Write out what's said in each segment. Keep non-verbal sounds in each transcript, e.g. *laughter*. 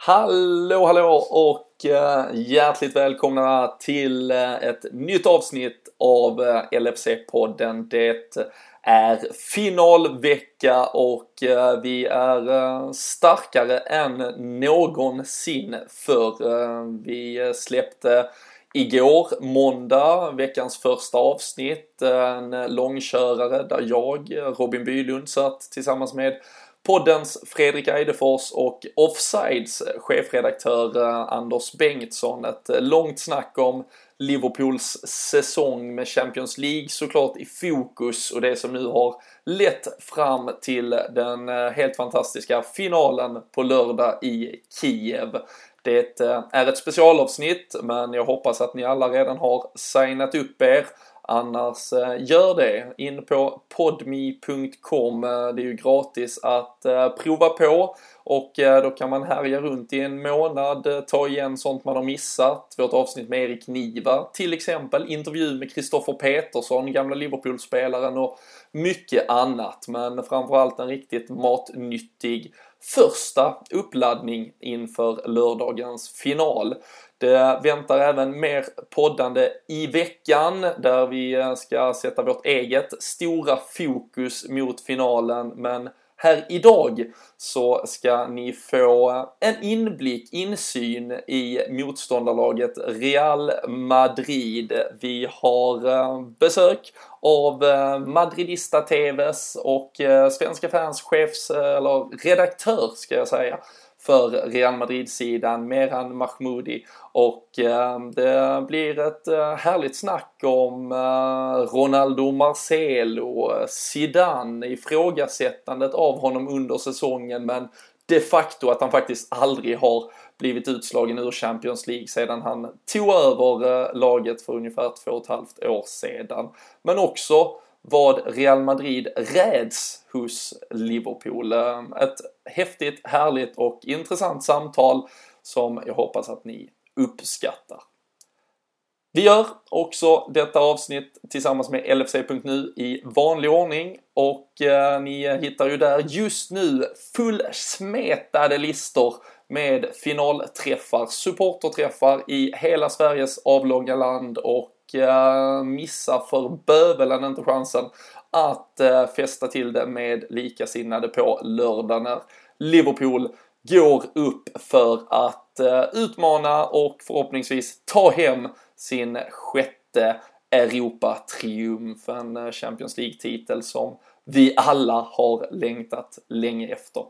Hallå hallå och eh, hjärtligt välkomna till eh, ett nytt avsnitt av eh, LFC-podden. Det är finalvecka och vi är starkare än någonsin för vi släppte igår, måndag, veckans första avsnitt. En långkörare där jag, Robin Bylund, satt tillsammans med poddens Fredrik Eidefors och Offsides chefredaktör eh, Anders Bengtsson. Ett eh, långt snack om Liverpools säsong med Champions League såklart i fokus och det som nu har lett fram till den eh, helt fantastiska finalen på lördag i Kiev. Det är ett specialavsnitt men jag hoppas att ni alla redan har signat upp er Annars eh, gör det. In på podmi.com. Eh, det är ju gratis att eh, prova på och då kan man härja runt i en månad, ta igen sånt man har missat. Vårt avsnitt med Erik Niva till exempel, intervju med Kristoffer Petersson, gamla Liverpool-spelaren och mycket annat. Men framförallt en riktigt matnyttig första uppladdning inför lördagens final. Det väntar även mer poddande i veckan där vi ska sätta vårt eget stora fokus mot finalen men här idag så ska ni få en inblick, insyn i motståndarlaget Real Madrid. Vi har eh, besök av eh, Madridista TVs och eh, Svenska fans chefs, eller redaktör ska jag säga, för Real Madrid-sidan, Meran Mahmoudi. Och eh, det blir ett eh, härligt snack om eh, Ronaldo Marcelo, eh, Zidane, ifrågasättandet av honom under säsongen men de facto att han faktiskt aldrig har blivit utslagen ur Champions League sedan han tog över eh, laget för ungefär två och ett halvt år sedan. Men också vad Real Madrid räds hos Liverpool. Ehm, ett häftigt, härligt och intressant samtal som jag hoppas att ni uppskattar. Vi gör också detta avsnitt tillsammans med LFC.nu i vanlig ordning och eh, ni hittar ju där just nu fullsmetade listor med finalträffar, supporterträffar i hela Sveriges avlånga land och missa för bövelen inte chansen att eh, fästa till det med likasinnade på lördag när Liverpool går upp för att eh, utmana och förhoppningsvis ta hem sin sjätte Europa-triumf, en eh, Champions League-titel som vi alla har längtat länge efter.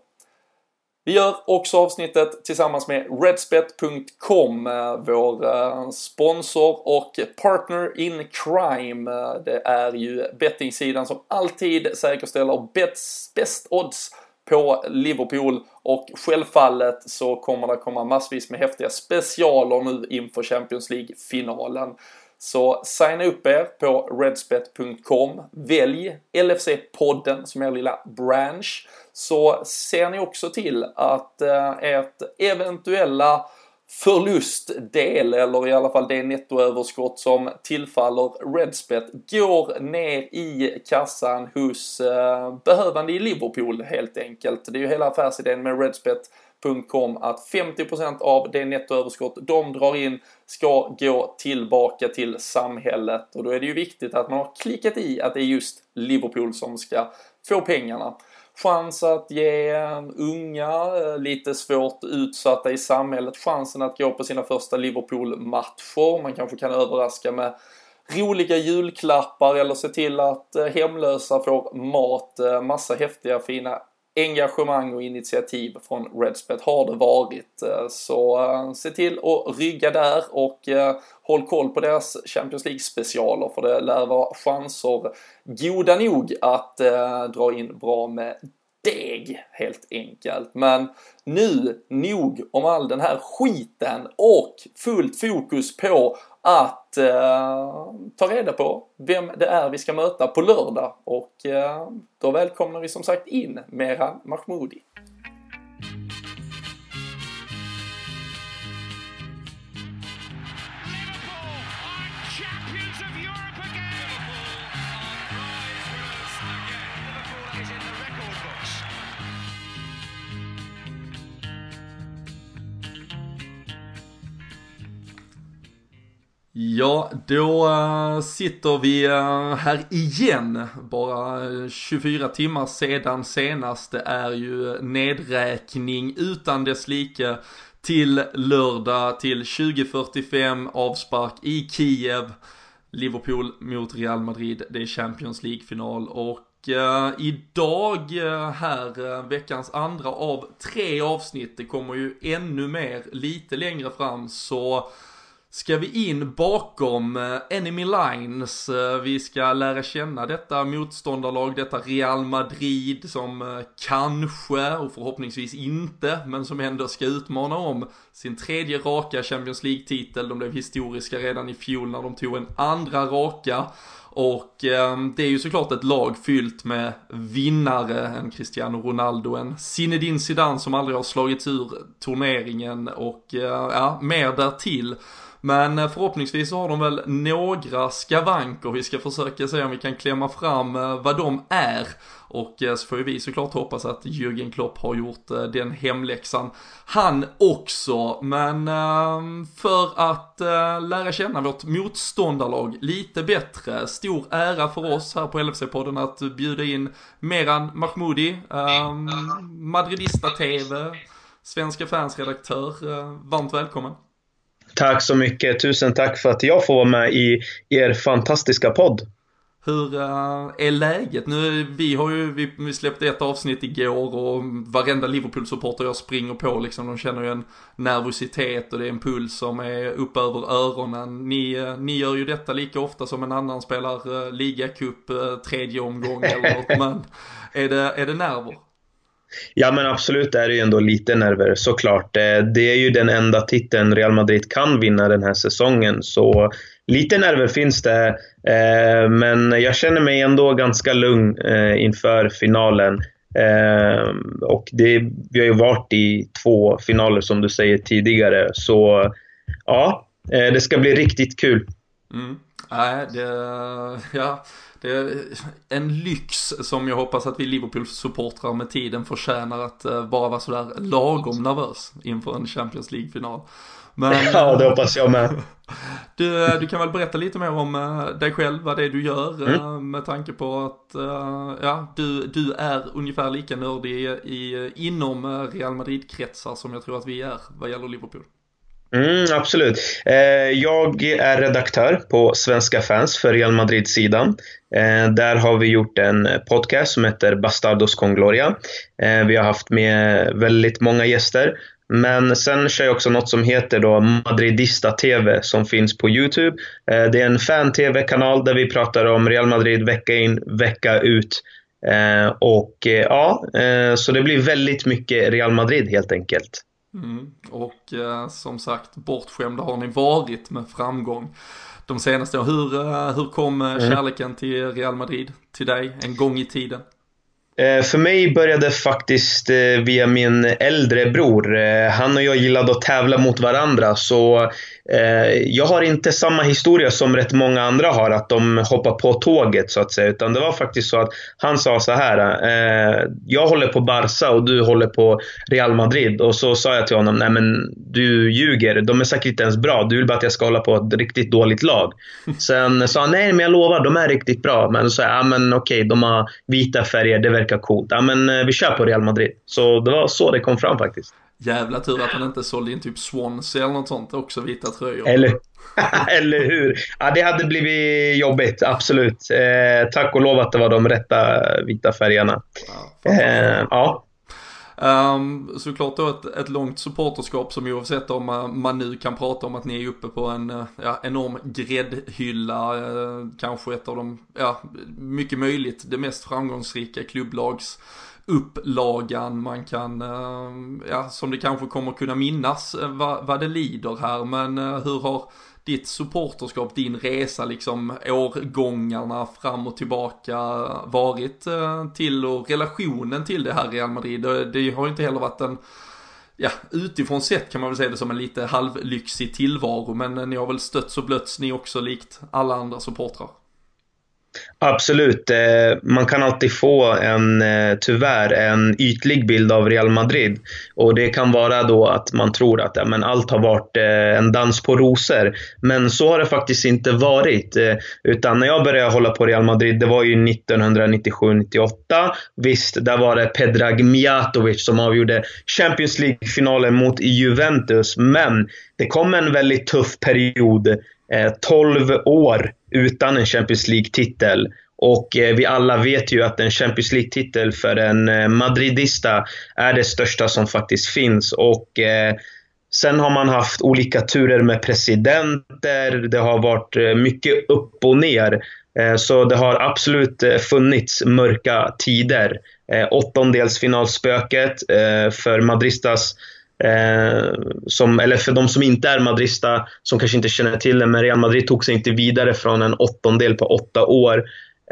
Vi gör också avsnittet tillsammans med Redspet.com, eh, vår eh, sponsor och partner in crime. Eh, det är ju bettingsidan som alltid säkerställer bäst odds på Liverpool och självfallet så kommer det komma massvis med häftiga specialer nu inför Champions League-finalen. Så signa upp er på redspet.com. Välj LFC-podden som er lilla branch. Så ser ni också till att eh, ert eventuella förlustdel eller i alla fall det nettoöverskott som tillfaller Redspet går ner i kassan hos eh, behövande i Liverpool helt enkelt. Det är ju hela affärsidén med Redspet. Betsson.com att 50% av det nettoöverskott de drar in ska gå tillbaka till samhället och då är det ju viktigt att man har klickat i att det är just Liverpool som ska få pengarna chans att ge unga, eh, lite svårt utsatta i samhället chansen att gå på sina första Liverpool-matcher. Man kanske kan överraska med roliga julklappar eller se till att eh, hemlösa får mat. Eh, massa häftiga fina engagemang och initiativ från Redspet har det varit. Eh, så eh, se till att rygga där och eh, håll koll på deras Champions League specialer för det lär vara chanser goda nog att dra in bra med deg helt enkelt. Men nu nog om all den här skiten och fullt fokus på att eh, ta reda på vem det är vi ska möta på lördag och eh, då välkomnar vi som sagt in Meran Mahmoudi. Ja, då eh, sitter vi eh, här igen. Bara eh, 24 timmar sedan senast. Det är ju nedräkning utan dess like till lördag till 2045 avspark i Kiev. Liverpool mot Real Madrid, det är Champions League-final och idag här, veckans andra av tre avsnitt, det kommer ju ännu mer lite längre fram så ska vi in bakom eh, enemy lines. Eh, vi ska lära känna detta motståndarlag, detta Real Madrid som eh, kanske och förhoppningsvis inte, men som ändå ska utmana om sin tredje raka Champions League-titel. De blev historiska redan i fjol när de tog en andra raka. Och eh, det är ju såklart ett lag fyllt med vinnare, en Cristiano Ronaldo, en Zinedine Zidane som aldrig har slagits ur turneringen och eh, ja, mer därtill. Men eh, förhoppningsvis så har de väl några skavanker. Vi ska försöka se om vi kan klämma fram eh, vad de är. Och eh, så får ju vi såklart hoppas att Jürgen Klopp har gjort den hemläxan han också. Men ehm, för att lära känna vårt motståndarlag lite bättre. Stor ära för oss här på LFC-podden att bjuda in Meran Mahmoudi, ehm, Madridista-TV, Svenska fans-redaktör. Varmt välkommen. Tack så mycket. Tusen tack för att jag får vara med i er fantastiska podd. Hur uh, är läget? Nu, vi har ju, vi, vi släppte ett avsnitt igår och varenda Liverpool-supporter jag springer på liksom, de känner ju en nervositet och det är en puls som är upp över öronen. Ni, uh, ni gör ju detta lika ofta som en annan spelar uh, ligacup tredje omgång eller något, *laughs* men är det, är det nerver? Ja men absolut är det ju ändå lite nerver såklart. Eh, det är ju den enda titeln Real Madrid kan vinna den här säsongen så lite nerver finns det. Eh, men jag känner mig ändå ganska lugn eh, inför finalen. Och det, vi har ju varit i två finaler som du säger tidigare så ja, det ska bli riktigt kul. Mm. Nej, det, ja det är en lyx som jag hoppas att vi Liverpool-supportrar med tiden förtjänar att uh, bara vara sådär lagom nervös inför en Champions League-final. Men, *laughs* ja, det hoppas jag med. Du, du kan väl berätta lite mer om dig själv, vad det är du gör mm. med tanke på att ja, du, du är ungefär lika nördig i, inom Real Madrid-kretsar som jag tror att vi är vad gäller Liverpool. Mm, absolut. Eh, jag är redaktör på Svenska fans för Real Madrid-sidan. Eh, där har vi gjort en podcast som heter Bastardos con Gloria. Eh, vi har haft med väldigt många gäster. Men sen kör jag också något som heter då Madridista TV som finns på Youtube. Eh, det är en fan-TV-kanal där vi pratar om Real Madrid vecka in, vecka ut. Eh, och eh, ja, så det blir väldigt mycket Real Madrid helt enkelt. Mm. Och eh, som sagt, bortskämda har ni varit med framgång de senaste åren. Hur, eh, hur kom eh, mm. kärleken till Real Madrid till dig en gång i tiden? Eh, för mig började faktiskt eh, via min äldre bror. Han och jag gillade att tävla mot varandra så Eh, jag har inte samma historia som rätt många andra har, att de hoppar på tåget så att säga. Utan det var faktiskt så att han sa så här. Eh, jag håller på Barca och du håller på Real Madrid. Och så sa jag till honom, nej men du ljuger. De är säkert inte ens bra. Du vill bara att jag ska hålla på ett riktigt dåligt lag. *laughs* Sen sa han, nej men jag lovar, de är riktigt bra. Men så sa jag, ja men okej, de har vita färger, det verkar coolt. Ja men eh, vi kör på Real Madrid. Så det var så det kom fram faktiskt. Jävla tur att han inte sålde in typ Swansea eller något sånt, också vita tröjor. Eller, *laughs* eller hur? Ja, det hade blivit jobbigt, absolut. Eh, tack och lov att det var de rätta vita färgerna. Ja. Eh, ja. Um, såklart då ett, ett långt supporterskap som oavsett om man nu kan prata om att ni är uppe på en eh, ja, enorm gräddhylla, uh, kanske ett av de, ja, mycket möjligt det mest framgångsrika klubblags upplagan man kan, eh, ja som det kanske kommer kunna minnas eh, vad, vad det lider här men eh, hur har ditt supporterskap, din resa liksom årgångarna fram och tillbaka varit till och relationen till det här Real Madrid. Det har ju inte heller varit en ja, utifrån sett kan man väl säga det som en lite halvlyxig tillvaro men ni har väl stötts och blötts ni också likt alla andra supportrar. Absolut. Eh, man kan alltid få en, eh, tyvärr, en ytlig bild av Real Madrid. Och det kan vara då att man tror att ja, men allt har varit eh, en dans på rosor. Men så har det faktiskt inte varit. Utan när jag började hålla på Real Madrid, det var ju 1997-98. Visst, där var det Pedrag Mijatovic som avgjorde Champions League-finalen mot Juventus. Men det kom en väldigt tuff period. 12 år utan en Champions League-titel. Och eh, vi alla vet ju att en Champions League-titel för en eh, madridista är det största som faktiskt finns. Och eh, Sen har man haft olika turer med presidenter. Det har varit eh, mycket upp och ner. Eh, så det har absolut eh, funnits mörka tider. Åttondelsfinalspöket för Madristas Eh, som, eller för de som inte är madrista, som kanske inte känner till det, men Real Madrid tog sig inte vidare från en åttondel på åtta år.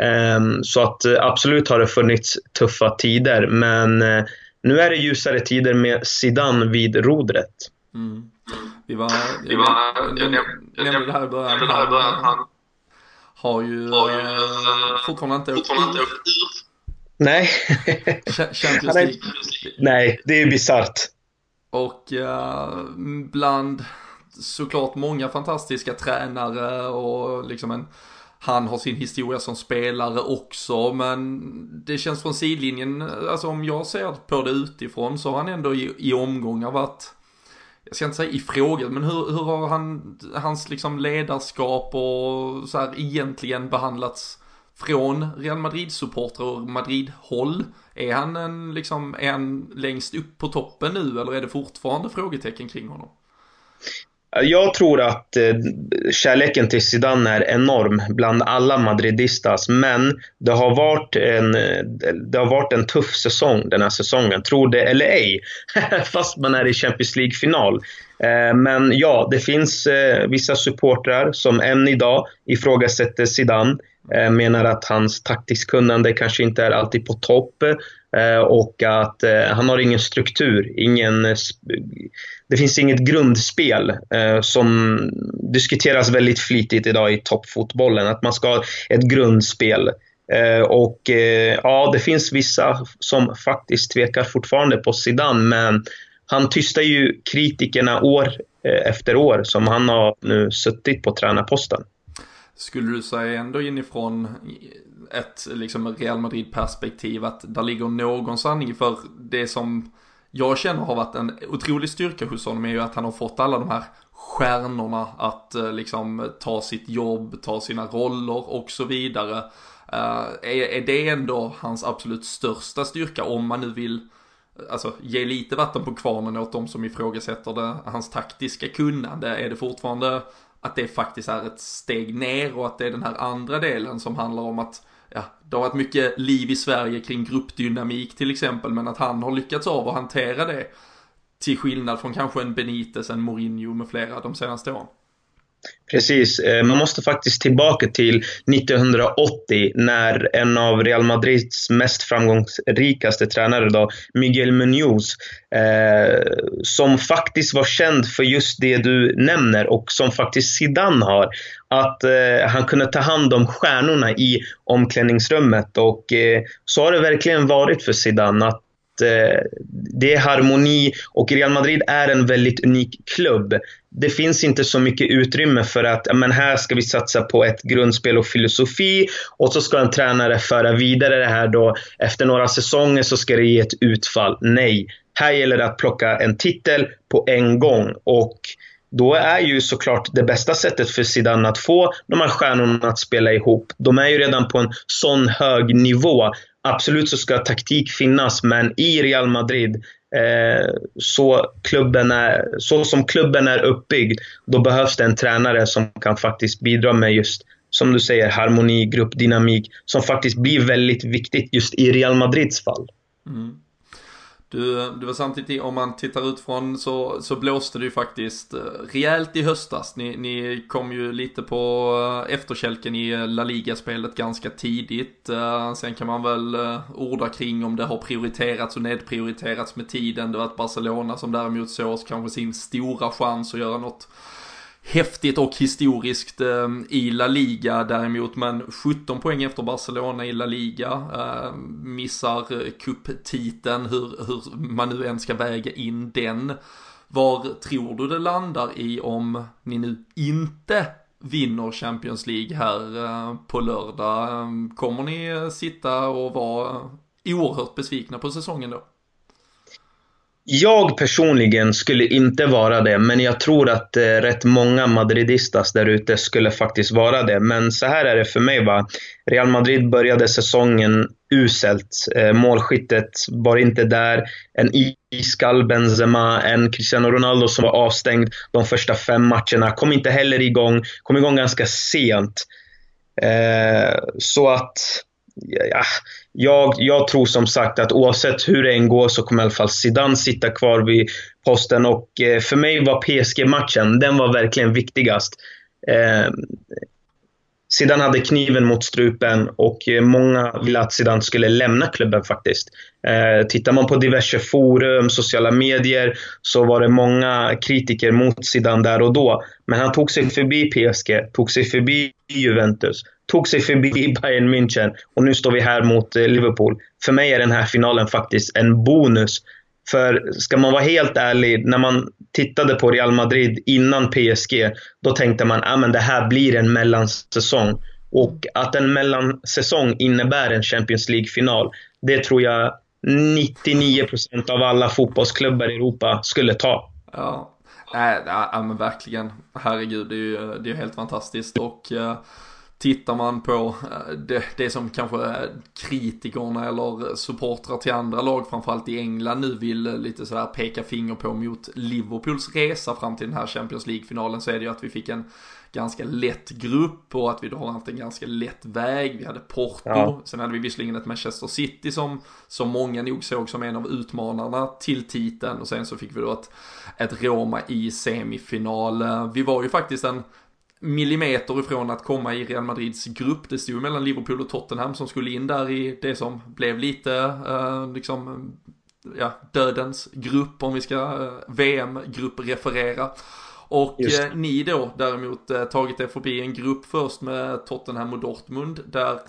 Eh, så att eh, absolut har det funnits tuffa tider, men eh, nu är det ljusare tider med Zidane vid rodret. Mm. Vi var, jag, Vi var, jag, jag, jag nämnde det här i början. Han, han har ju, har ju uh, fortfarande inte åkt ur. Nej. Champions League. Nej, det är bisarrt. Och eh, bland såklart många fantastiska tränare och liksom en han har sin historia som spelare också, men det känns från sidlinjen, alltså om jag ser på det utifrån så har han ändå i, i omgångar varit, jag ska inte säga i men hur, hur har han, hans liksom ledarskap och så här egentligen behandlats från Real Madrid-supportrar och Madrid-håll? Är han, en, liksom, är han längst upp på toppen nu eller är det fortfarande frågetecken kring honom? Jag tror att eh, kärleken till Zidane är enorm bland alla madridistas, men det har varit en, eh, det har varit en tuff säsong den här säsongen, tro det eller ej. *laughs* Fast man är i Champions League-final. Eh, men ja, det finns vissa supportrar som än idag ifrågasätter Zidane. Eh, menar att hans taktiskt kunnande kanske inte är alltid på topp eh, och att eh, han har ingen struktur, ingen, det finns inget grundspel som diskuteras väldigt flitigt idag i toppfotbollen, att man ska ha ett grundspel. Och ja, det finns vissa som faktiskt tvekar fortfarande på Zidane, men han tystar ju kritikerna år efter år som han har nu suttit på tränarposten. Skulle du säga ändå inifrån ett liksom Real Madrid-perspektiv att där ligger någon sanning för det som jag känner har varit en otrolig styrka hos honom är ju att han har fått alla de här stjärnorna att eh, liksom ta sitt jobb, ta sina roller och så vidare. Uh, är, är det ändå hans absolut största styrka om man nu vill alltså, ge lite vatten på kvarnen åt de som ifrågasätter det, hans taktiska kunnande? Är det fortfarande att det faktiskt är ett steg ner och att det är den här andra delen som handlar om att ja, det har varit mycket liv i Sverige kring gruppdynamik till exempel, men att han har lyckats av att hantera det till skillnad från kanske en Benitez, en Mourinho med flera de senaste åren. Precis. Eh, man måste faktiskt tillbaka till 1980 när en av Real Madrids mest framgångsrikaste tränare, då, Miguel Munoz, eh, som faktiskt var känd för just det du nämner och som faktiskt Zidane har. Att eh, han kunde ta hand om stjärnorna i omklädningsrummet och eh, så har det verkligen varit för Zidane. Att Eh, det är harmoni och Real Madrid är en väldigt unik klubb. Det finns inte så mycket utrymme för att men här ska vi satsa på ett grundspel och filosofi och så ska en tränare föra vidare det här då. Efter några säsonger så ska det ge ett utfall. Nej, här gäller det att plocka en titel på en gång och då är ju såklart det bästa sättet för Zidane att få de här stjärnorna att spela ihop. De är ju redan på en sån hög nivå Absolut så ska taktik finnas, men i Real Madrid, eh, så, klubben är, så som klubben är uppbyggd, då behövs det en tränare som kan faktiskt bidra med just, som du säger, harmoni, gruppdynamik, som faktiskt blir väldigt viktigt just i Real Madrids fall. Mm. Du, det var samtidigt, om man tittar utifrån så, så blåste det ju faktiskt eh, rejält i höstas. Ni, ni kom ju lite på eh, efterkälken i eh, La Liga-spelet ganska tidigt. Sen kan man väl orda kring om det har prioriterats och nedprioriterats med tiden. Det var ett Barcelona som däremot såg kanske sin stora chans att göra något häftigt och historiskt eh, i La Liga däremot, men 17 poäng efter Barcelona i La Liga, eh, missar kupptiteln, hur, hur man nu än ska väga in den. Var tror du det landar i om ni nu inte vinner Champions League här eh, på lördag? Eh, kommer ni sitta och vara oerhört besvikna på säsongen då? Jag personligen skulle inte vara det, men jag tror att eh, rätt många madridistas där ute skulle faktiskt vara det. Men så här är det för mig. Va? Real Madrid började säsongen uselt. Eh, målskyttet var inte där. En iskall Benzema, en Cristiano Ronaldo som var avstängd de första fem matcherna. Kom inte heller igång. Kom igång ganska sent. Eh, så att ja, jag, jag tror som sagt att oavsett hur det än går så kommer i alla fall Zidane sitta kvar vid posten och eh, för mig var PSG-matchen, den var verkligen viktigast. Eh, Zidane hade kniven mot strupen och eh, många ville att Zidane skulle lämna klubben faktiskt. Eh, tittar man på diverse forum, sociala medier, så var det många kritiker mot Zidane där och då. Men han tog sig förbi PSG, tog sig förbi Juventus, tog sig förbi *laughs* Bayern München och nu står vi här mot eh, Liverpool. För mig är den här finalen faktiskt en bonus. För ska man vara helt ärlig, när man tittade på Real Madrid innan PSG, då tänkte man att ah, det här blir en mellansäsong. Och att en mellansäsong innebär en Champions League-final, det tror jag 99% av alla fotbollsklubbar i Europa skulle ta. Ja, äh, äh, men verkligen. Herregud, det är ju det är helt fantastiskt. Och eh, Tittar man på eh, det, det som kanske kritikerna eller supportrar till andra lag, framförallt i England nu vill eh, lite sådär peka finger på mot Liverpools resa fram till den här Champions League-finalen så är det ju att vi fick en ganska lätt grupp och att vi då har haft en ganska lätt väg. Vi hade Porto, ja. sen hade vi visserligen ett Manchester City som, som många nog såg som en av utmanarna till titeln och sen så fick vi då ett, ett Roma i semifinal. Eh, vi var ju faktiskt en millimeter ifrån att komma i Real Madrids grupp. Det stod mellan Liverpool och Tottenham som skulle in där i det som blev lite eh, liksom ja, dödens grupp om vi ska eh, VM-grupp referera. Och eh, ni då däremot eh, tagit er förbi en grupp först med Tottenham och Dortmund där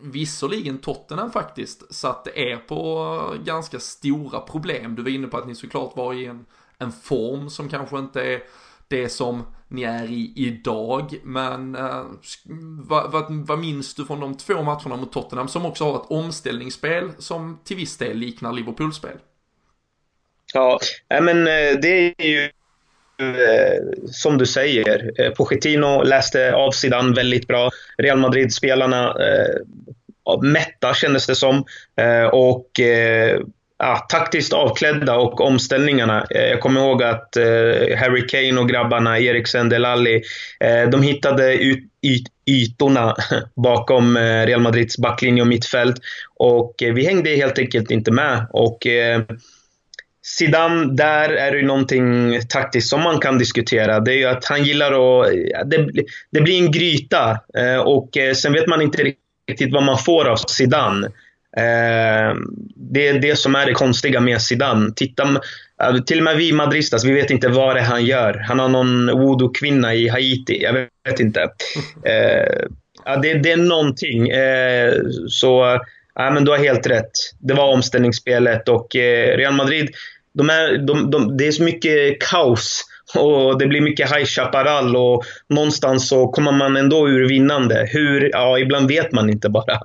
visserligen Tottenham faktiskt satte er på ganska stora problem. Du var inne på att ni såklart var i en, en form som kanske inte är det som ni är i idag. Men eh, vad, vad, vad minns du från de två matcherna mot Tottenham som också har ett omställningsspel som till viss del liknar Liverpool-spel? Ja, men eh, det är ju eh, som du säger, eh, Pochettino läste av sidan väldigt bra. Real Madrid-spelarna eh, mätta kändes det som. Eh, och eh, ja, taktiskt avklädda och omställningarna. Eh, jag kommer ihåg att eh, Harry Kane och grabbarna, Eriksen, Delali, eh, de hittade ut, yt, ytorna *laughs* bakom eh, Real Madrids backlinje och mittfält. Och eh, vi hängde helt enkelt inte med. Och eh, Zidane, där är det ju någonting taktiskt som man kan diskutera. Det är ju att han gillar att... Det, det blir en gryta eh, och eh, sen vet man inte riktigt vad man får av Zidane. Eh, det är det som är det konstiga med Zidane. Titta, till och med vi madristas, vi vet inte vad det är han gör. Han har någon voodoo-kvinna i Haiti. Jag vet inte. *laughs* Eh, ja, det, det, är någonting. Eh, så ja, men du har helt rätt. Det var omställningsspelet och Real Madrid, de är, de, de, det är så mycket kaos. Och det blir mycket High Chaparral och någonstans så kommer man ändå ur vinnande. Hur? Ja, ibland vet man inte bara.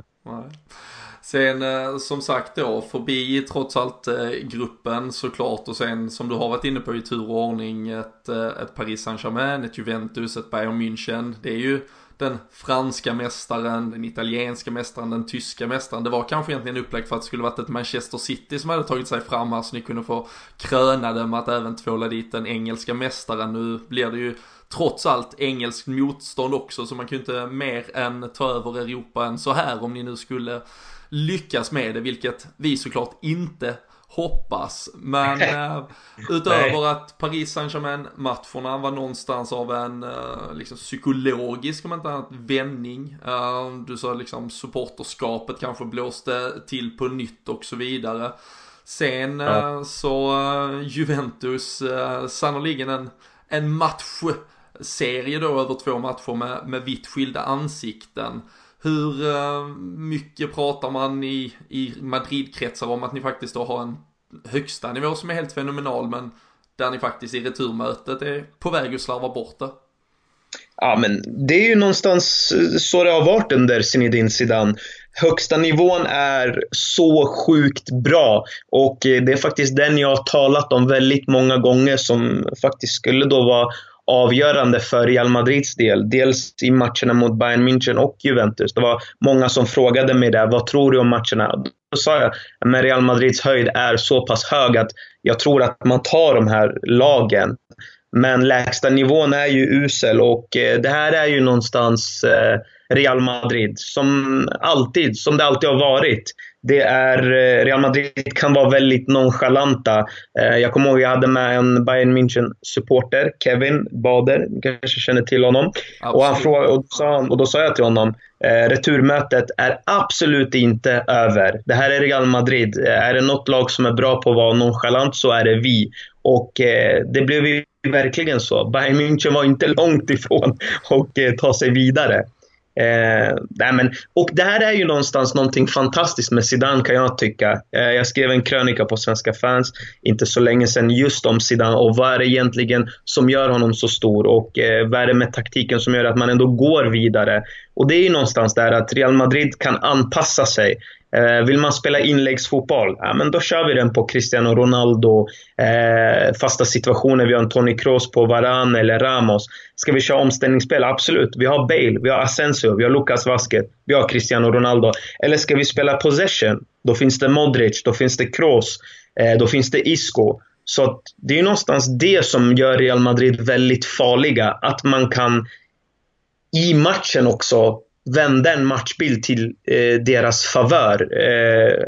Sen eh, som sagt då, förbi trots allt eh, gruppen såklart och sen som du har varit inne på i tur och ordning ett, eh, ett Paris Saint-Germain, ett Juventus, ett Bayern München. Det är ju den franska mästaren, den italienska mästaren, den tyska mästaren. Det var kanske egentligen upplagt för att det skulle varit ett Manchester City som hade tagit sig fram här så ni kunde få kröna det med att även tvåla dit den engelska mästaren. Nu blir det ju trots allt engelskt motstånd också så man kan ju inte mer än ta över Europa än så här om ni nu skulle lyckas med det, vilket vi såklart inte hoppas. Men eh, utöver att Paris Saint-Germain-matcherna var någonstans av en eh, liksom psykologisk, om inte annat, vändning. Eh, du sa liksom supporterskapet kanske blåste till på nytt och så vidare. Sen ja. så eh, Juventus, eh, sannoliken en, en match serie då över två matcher med, med vitt skilda ansikten. Hur eh, mycket pratar man i, i Madrid-kretsar om att ni faktiskt då har en högsta nivå som är helt fenomenal men där ni faktiskt i returmötet är på väg att slarva bort det? Ja, men det är ju någonstans eh, så det har varit under Zinedine Zidane. Högsta nivån är så sjukt bra och eh, det är faktiskt den jag har talat om väldigt många gånger som faktiskt skulle då vara avgörande för Real Madrids del. Dels i matcherna mot Bayern München och Juventus. Det var många som frågade mig där, vad tror du om matcherna? Då sa jag, men Real Madrids höjd är så pass hög att jag tror att man tar de här lagen. Men lägsta nivån är ju usel och eh, det här är ju någonstans eh, Real Madrid som alltid, som det alltid har varit. Det är, eh, Real Madrid kan vara väldigt nonchalanta. Jag kommer ihåg att jag hade med en Bayern München-supporter, Kevin Bader, kanske känner till honom. Och, han frågade, och, sa, och då sa jag till honom, returmötet är absolut inte över. Det här är Real Madrid. Är det något lag som är bra på att vara nonchalant så är det vi. Och det blev ju verkligen så. Bayern München var inte långt ifrån att eh, ta sig vidare. Eh, nej men, och det här är ju någonstans någonting fantastiskt med Zidane kan jag tycka. Eh, jag skrev en krönika på Svenska fans inte så länge sedan just om Zidane och vad är det egentligen som gör honom så stor och eh, vad är det med taktiken som gör att man ändå går vidare. Och det är ju någonstans där att Real Madrid kan anpassa sig. Eh, vill man spela inläggsfotboll, ja, men då kör vi den på Cristiano Ronaldo. Eh, fasta situationer, vi har en Toni Kroos på Varane eller Ramos. Ska vi köra omställningsspel? Absolut. Vi har Bale, vi har Asensio, vi har Lucas Vasquez, vi har Cristiano Ronaldo. Eller ska vi spela possession? Då finns det Modric, då finns det Kroos, eh, då finns det Isco. Så det är någonstans det som gör Real Madrid väldigt farliga. Att man kan i matchen också vända en matchbild till eh, deras favör. Eh,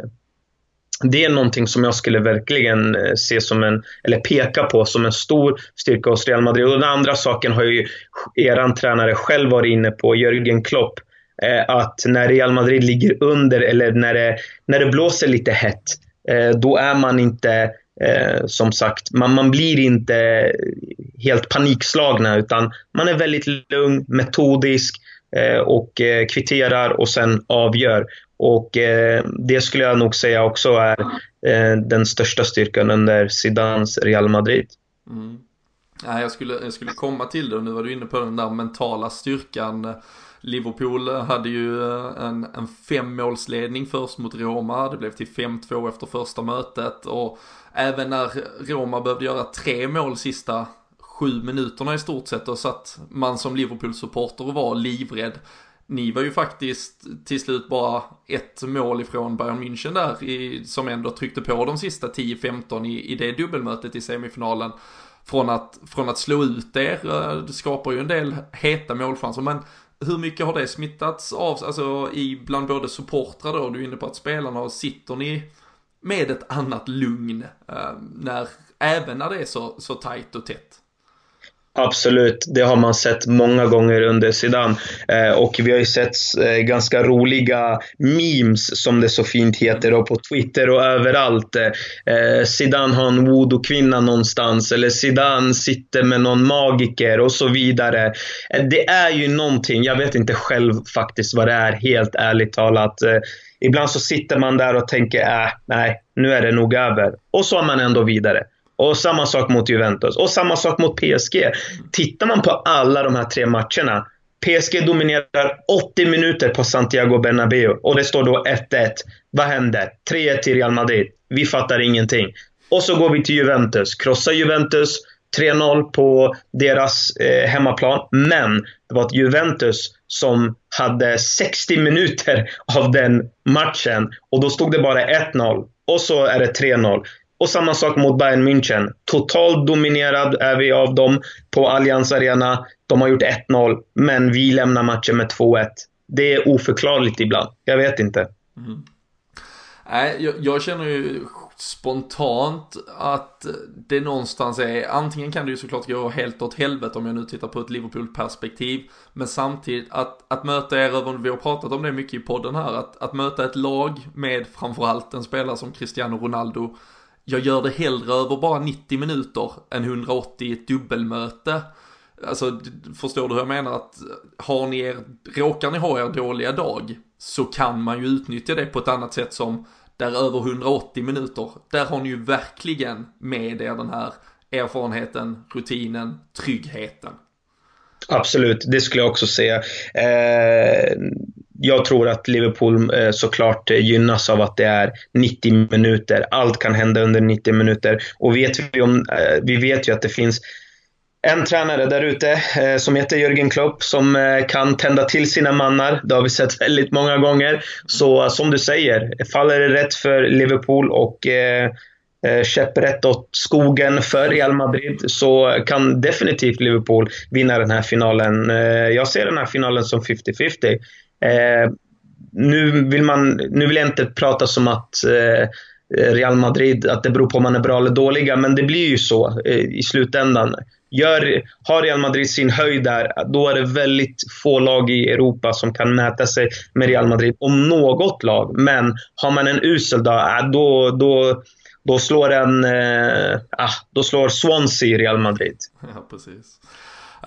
det är någonting som jag skulle verkligen eh, se som en, eller peka på som en stor styrka hos Real Madrid. Och den andra saken har ju eran tränare själv varit inne på, Jörgen Klopp. Eh, att när Real Madrid ligger under eller när det, när det blåser lite hett, eh, då är man inte Eh, som sagt, man, man blir inte helt panikslagna utan man är väldigt lugn, metodisk Eh, och eh, kvitterar och sen avgör. Och eh, det skulle jag nog säga också är den största styrkan under Zidans Real Madrid. Mm. Ja, jag, skulle, jag skulle komma till det och nu var du inne på den där mentala styrkan. Liverpool hade ju en, en femmålsledning först mot Roma, det blev till 5-2 efter första mötet och även när Roma behövde göra tre mål sista sju minuterna i stort sett och satt man som Liverpool-supporter och var livrädd. Ni var ju faktiskt till slut bara ett mål ifrån Bayern München där i, som ändå tryckte på de sista 10-15 i, i det dubbelmötet i semifinalen. Från att, från att slå ut er, eh, det skapar ju en del heta målchanser men hur mycket har det smittats av, alltså i bland både supportrar då, du är inne på att spelarna, och sitter ni med ett annat lugn eh, när, även när det är så, så tajt och tätt? Absolut, det har man sett många gånger under Zidane. Eh, och vi har ju sett eh, ganska roliga memes, som det så fint heter, och på Twitter och överallt. Eh, eh Zidane har en voodoo-kvinna någonstans, eller Zidane sitter med någon magiker och så vidare. Eh, det är ju någonting, jag vet inte själv faktiskt vad det är, helt ärligt talat. Eh, ibland så sitter man där och tänker, äh, nej, nu är det nog över. Och så är man ändå vidare. Och samma sak mot Juventus. Och samma sak mot PSG. Tittar man på alla de här tre matcherna. PSG dominerar 80 minuter på Santiago Bernabéu och det står då 1-1. Vad händer? 3-1 till Real Madrid. Vi fattar ingenting. Och så går vi till Juventus. Krossar Juventus. 3-0 på deras eh, hemmaplan. Men det var ett Juventus som hade 60 minuter av den matchen och då stod det bara 1-0. Och så är det 3-0. Och samma sak mot Bayern München. Totalt dominerad är vi av dem på Allianz Arena. De har gjort 1-0, men vi lämnar matchen med 2-1. Det är oförklarligt ibland. Jag vet inte. Mm. Nej, jag, jag, känner ju spontant att det någonstans är, antingen kan det ju såklart gå helt åt helvete om jag nu tittar på ett Liverpool-perspektiv, men samtidigt att, att möta er över, vi har pratat om det mycket i podden här, att, att möta ett lag med framförallt en spelare som Cristiano Ronaldo jag gör det hellre över bara 90 minuter än 180 i ett dubbelmöte. alltså förstår du hur jag menar? Att eh, har ni er, råkar ni ha er dåliga dag så kan man ju utnyttja det på ett annat sätt som där över 180 minuter, där har ni ju verkligen med er den här erfarenheten, rutinen, tryggheten. Absolut, det skulle jag också säga. Eh, jag tror att Liverpool eh, såklart eh, gynnas av att det är 90 minuter. Allt kan hända under 90 minuter. Och vet vi, om, eh, vi vet ju att det finns en tränare där ute som heter Jörgen Klopp som kan tända till sina mannar. Det har vi sett *laughs* väldigt många gånger. Så som du säger, faller det rätt för Liverpool och eh, käpprätt åt skogen för Real Madrid så kan definitivt Liverpool vinna den här finalen. Jag ser den här finalen som 50-50. Eh, nu, vill man, nu vill jag inte prata som att eh, Real Madrid, att det beror på om man är bra eller dåliga, men det blir ju så eh, i slutändan. Gör, har Real Madrid sin höjd där, då är det väldigt få lag i Europa som kan mäta sig med Real Madrid, om något lag. Men har man en usel dag, eh, då, då, då slår en, eh, ah, då slår Swansea Real Madrid. Ja, precis.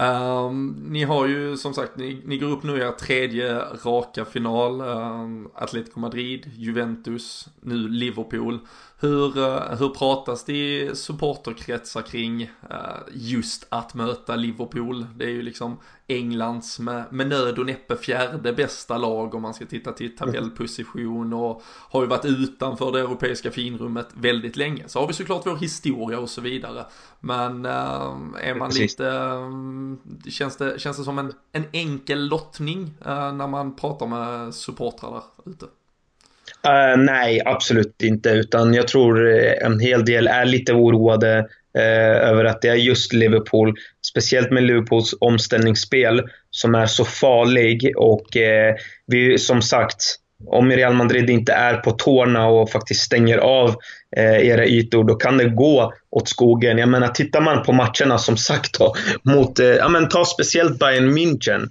Um, ni har ju som sagt, ni, ni går upp nu i er tredje raka final. Um, Atletico Madrid, Juventus, nu Liverpool. Hur, uh, hur pratas det i supporterkretsar kring uh, just att möta Liverpool? Det är ju liksom Englands med, med nöd och näppe fjärde bästa lag om man ska titta till tabellposition och har ju varit utanför det europeiska finrummet väldigt länge. Så har vi såklart vår historia och så vidare. Men uh, är man Precis. lite, um, känns, det, känns det som en, en enkel lottning uh, när man pratar med supportrar där ute? Uh, nej, absolut inte. Utan jag tror en hel del är lite oroade eh, över att det är just Liverpool, speciellt med Liverpools omställningsspel, som är så farlig. Och eh, vi, som sagt, om Real Madrid inte är på tårna och faktiskt stänger av eh, era ytor, då kan det gå åt skogen. Jag menar, tittar man på matcherna som sagt då, mot, eh, ja men ta speciellt Bayern München.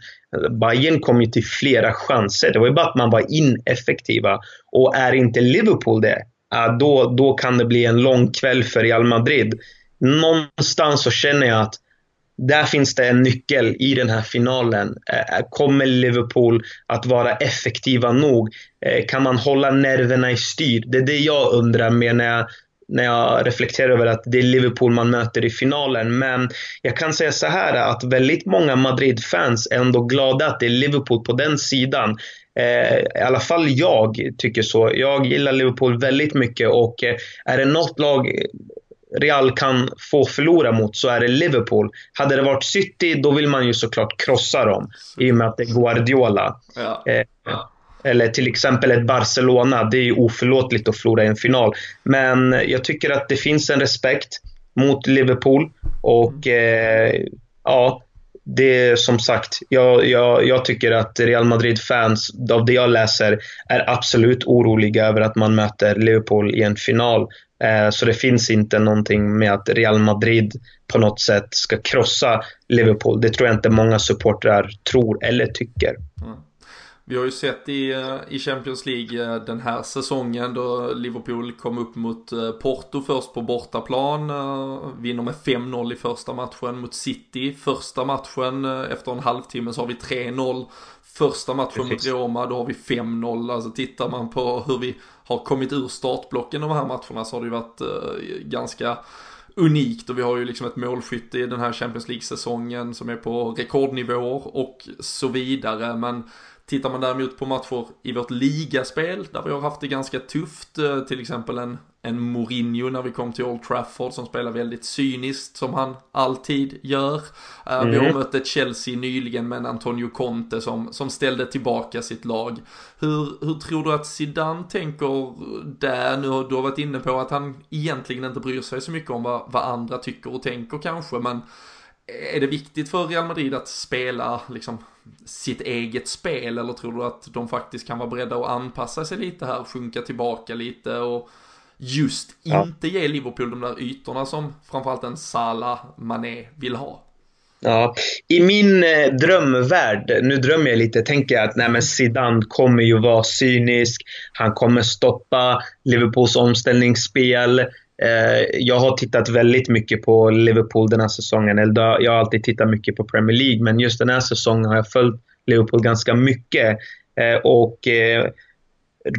Bayern kom ju till flera chanser. Det var ju bara att man var ineffektiva. Och är inte Liverpool det, då, då kan det bli en lång kväll för Real Madrid någonstans så känner jag att där finns det en nyckel i den här finalen. Eh, kommer Liverpool att vara effektiva nog? Eh, kan man hålla nerverna i styr? Det är det jag undrar med när jag, när jag reflekterar över att det är Liverpool man möter i finalen. Men jag kan säga så här att väldigt många Madrid-fans är ändå glada att det är Liverpool på den sidan. Eh, I alla fall jag tycker så. Jag gillar Liverpool väldigt mycket och eh, är det något lag Real kan få förlora mot så är det Liverpool. Hade det varit City, då vill man ju såklart krossa dem. I och med att det är Guardiola. Ja. Eh, eller till exempel ett Barcelona. Det är ju oförlåtligt att förlora i en final. Men jag tycker att det finns en respekt mot Liverpool. Och eh, ja, det är som sagt, jag, jag, jag tycker att Real Madrid-fans, av det jag läser, är absolut oroliga över att man möter Liverpool i en final. Eh, så det finns inte någonting med att Real Madrid på något sätt ska krossa Liverpool. Det tror jag inte många supportrar tror eller tycker. Mm. Vi har ju sett i, eh, i Champions League eh, den här säsongen då Liverpool kom upp mot Porto först på bortaplan. Vinner med 5-0 i första matchen mot City. Första matchen efter en halvtimme så har vi 3-0. Första matchen mot Roma då har vi 5-0. Alltså tittar man på hur vi har kommit ur startblocken de här matcherna så har det ju varit eh, ganska unikt och vi har ju liksom ett målskytte i den här Champions League-säsongen som är på rekordnivåer och så vidare. Men Tittar man däremot på matcher i vårt ligaspel där vi har haft det ganska tufft, eh, till exempel en, en Mourinho när vi kom till Old Trafford som spelar väldigt cyniskt som han alltid gör. Mm. Vi har mm. mött ett Chelsea nyligen med en Antonio Conte som, som ställde tillbaka sitt lag. Hur, hur tror du att Zidane tänker där? Nu du har varit inne på att han egentligen inte bryr sig så mycket om vad, vad andra tycker och tänker kanske, men är det viktigt för Real Madrid att spela liksom sitt eget spel eller tror du att de faktiskt kan vara beredda att anpassa sig lite här, sjunka tillbaka lite och just ja. inte ge Liverpool de där ytorna som framförallt en Salah Mané vill ha? Ja, i min eh, drömvärld, nu drömmer jag lite, tänker jag att nej men Zidane kommer ju vara cynisk. Han kommer stoppa Liverpools omställningsspel. Eh, jag har tittat väldigt mycket på Liverpool den här säsongen. Jag har alltid tittat mycket på Premier League, men just den här säsongen har jag följt Liverpool ganska mycket. Eh, och eh,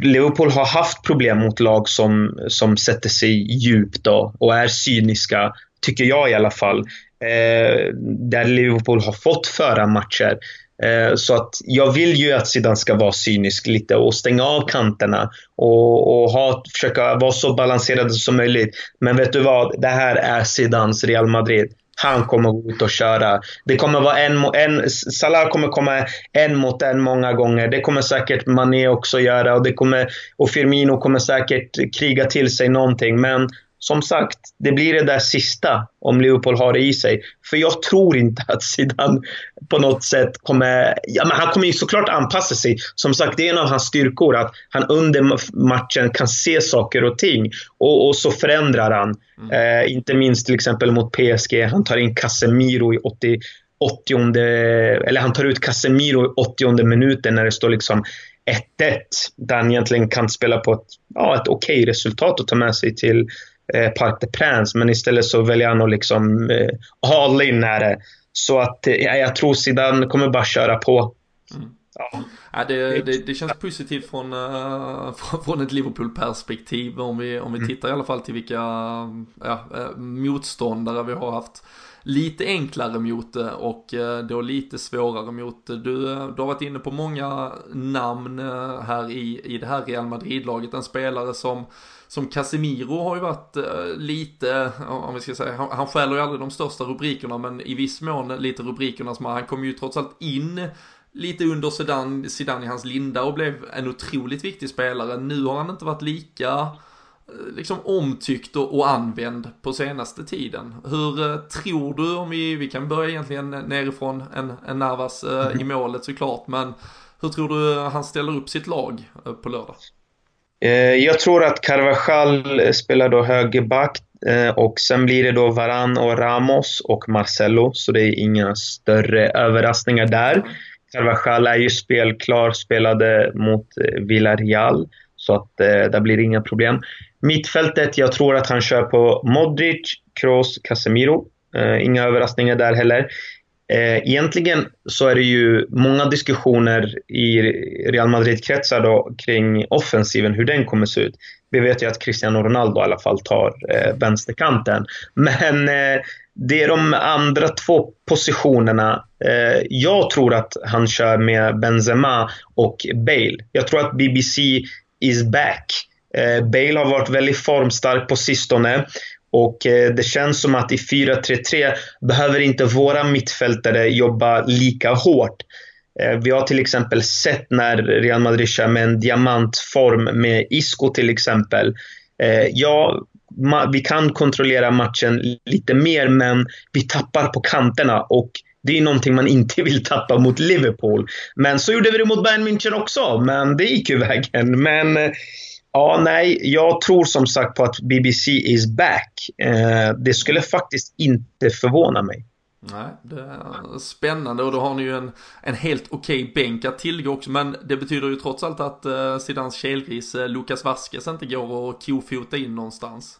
Liverpool har haft problem mot lag som, som sätter sig djupt då, och är cyniska, tycker jag i alla fall. Eh, där Liverpool har fått föra matcher. Eh, så att jag vill ju att Zidane ska vara cynisk lite och stänga av kanterna och, och ha, försöka vara så balanserad som möjligt. Men vet du vad? Det här är Zidans Real Madrid. Han kommer gå ut och köra. Det kommer vara en, en Salah kommer komma en mot en många gånger. Det kommer säkert Mané också göra och, det kommer, och Firmino kommer säkert kriga till sig någonting. Men som sagt, det blir det där sista om Liverpool har det i sig. För jag tror inte att Zidane på något sätt kommer... Ja, men han kommer ju såklart anpassa sig. Som sagt, det är en av hans styrkor att han under matchen kan se saker och ting. Och, och så förändrar han. Mm. Eh, inte minst till exempel mot PSG. Han tar in Casemiro i 80, 80 eller han tar ut Casemiro i 80 minuten när det står liksom 1-1. Där han egentligen kan spela på ett, ja, ett okej okay resultat och ta med sig till eh, Parc des Princes, men istället så väljer han att liksom eh, all in är det. Så att eh, jag tror Zidane kommer bara köra på. Mm. Ja. Ja, det, det, det, känns positivt från, *laughs* uh, från ett Liverpool-perspektiv om vi, om vi mm. tittar i alla fall till vilka ja, uh, motståndare vi har haft lite enklare mot det och då lite svårare mot det. Du, du har varit inne på många namn här i, i det här Real Madrid-laget. En spelare som som Casemiro har ju varit eh, lite, om vi ska säga, han, han skäller ju aldrig de största rubrikerna men i viss mån lite rubrikerna som han kom ju trots allt in lite under Zidane, Zidane i hans linda och blev en otroligt viktig spelare. Nu har han inte varit lika eh, liksom omtyckt och, och använd på senaste tiden. Hur eh, tror du, om vi, vi kan börja egentligen nerifrån en, en Navas eh, i målet såklart, men hur tror du han ställer upp sitt lag eh, på lördag? Eh, jag tror att Carvajal spelar då högerback eh, och sen blir det då Varan och Ramos och Marcelo, så det är inga större överraskningar där. Carvajal är ju spelklar, spelade mot eh, Villarreal, så att där blir det inga problem. Mittfältet, jag tror att han kör på Modric, Kroos, Casemiro. Inga överraskningar där heller. Eh, egentligen så är det ju många diskussioner i Real Madrid-kretsar då kring offensiven, hur den kommer se ut. Vi vet ju att Cristiano Ronaldo i alla fall tar eh, vänsterkanten. Men eh, det är de andra två positionerna. Eh, jag tror att han kör med Benzema och Bale. Jag tror att BBC is back. Eh, Bale har varit väldigt formstark på sistone. Och eh, det känns som att i 4-3-3 behöver inte våra mittfältare jobba lika hårt. Eh, vi har till exempel sett när Real Madrid kör med en diamantform med Isco till exempel. Eh, ja, vi kan kontrollera matchen lite mer men vi tappar på kanterna och det är någonting man inte vill tappa mot Liverpool. Men så gjorde vi det mot Bayern München också, men det gick ju vägen. Men Ja, nej, jag tror som sagt på att BBC is back. Eh, det skulle faktiskt inte förvåna mig. Nej, det är spännande och då har ni ju en, en helt okej okay bänk att tillgå också. Men det betyder ju trots allt att eh, Zidans kelgris eh, Lukas Vasquez inte går att kofota in någonstans.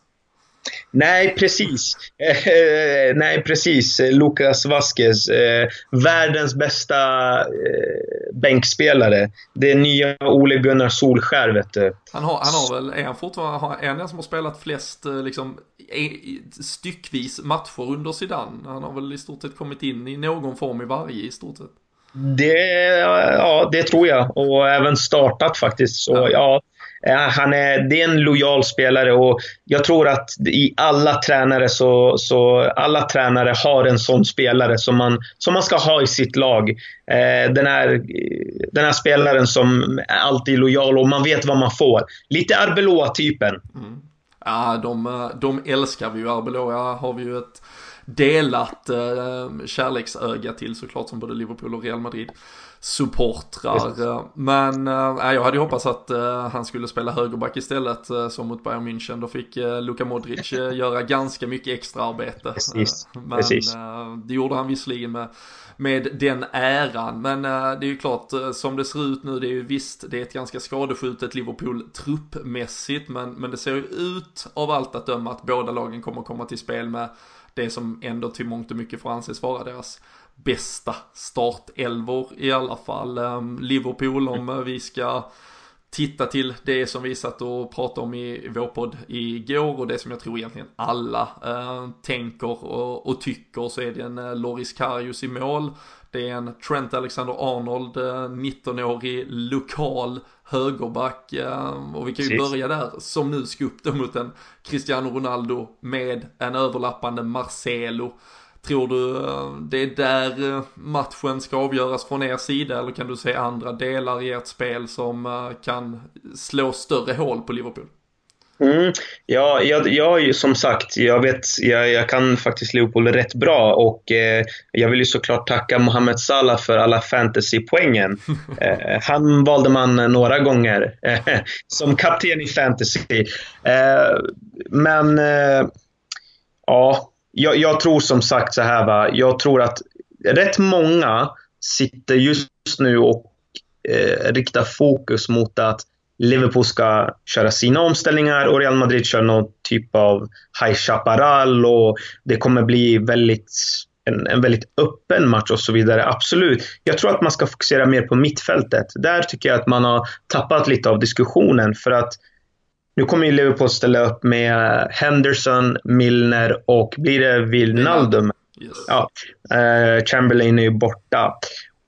Nej, precis. Eh, nej, precis. Lucas Vasquez. Eh, världens bästa eh, bänkspelare. Det är nya Ole Gunnar Solskär, vet du. Han har, han har väl, är han fortfarande, är han den som har spelat flest, eh, liksom, styckvis matcher under Zidane? Han har väl i stort sett kommit in i någon form i varje, i stort sett. Det, ja, det tror jag. Och även startat faktiskt. Så ja, ja Eh, han är, det är en lojal spelare och jag tror att i alla tränare så, så alla tränare har en sån spelare som man, som man ska ha i sitt lag. Eh, den, här, den här spelaren som är alltid lojal och man vet vad man får. Lite Arbeloa-typen. Mm. Ja, de, eh, de älskar vi ju. Arbeloa har vi ju ett delat eh, kärleksöga till såklart som både Liverpool och Real Madrid supportrar. Men äh, jag hade ju hoppats att äh, han skulle spela högerback istället äh, som mot Bayern München. Då fick äh, Luka Modric *laughs* göra ganska mycket extra arbete. Precis. Men Precis. det gjorde han visserligen med, med den äran. Men det är ju klart, som det ser ut nu, det är ju visst, det är ett ganska skadeskjutet Liverpool truppmässigt. Men, men det ser ju ut av allt att döma att båda lagen kommer komma till spel med det som ändå till mångt och mycket får anses vara deras bästa startelvor i alla fall. Ehm, Liverpool om *laughs* vi ska titta till det som vi satt och pratade om i vår podd igår och det som jag tror egentligen alla eh, tänker och, och, tycker så är det en eh, Loris Karius i mål. Det är en Trent Alexander-Arnold, eh, 19-årig lokal högerback eh, och vi kan ju Precis. börja där som nu ska upp då mot en Cristiano Ronaldo med en överlappande Marcelo. Tror du eh, det är där eh, matchen ska avgöras från er sida eller kan du se andra delar i ert spel som eh, kan slå större hål på Liverpool? Mm. Ja, jag, jag, som sagt, jag, vet, jag, jag kan faktiskt Liverpool rätt bra och eh, jag vill ju såklart tacka Mohamed Salah för alla fantasypoängen. *laughs* Eh, han valde man några gånger eh, *laughs* som kapten i fantasy. men ja, jag, jag, tror som sagt så här va. Jag tror att rätt många sitter just nu och eh, riktar fokus mot att Liverpool ska köra sina omställningar och Real Madrid kör någon typ av High Chaparral och det kommer bli väldigt, en, en, väldigt öppen match och så vidare. Absolut. Jag tror att man ska fokusera mer på mittfältet. Där tycker jag att man har tappat lite av diskussionen för att nu kommer ju Liverpool ställa upp med Henderson, Milner och blir det Wijnaldum? Yes. Ja, eh, Chamberlain är ju borta.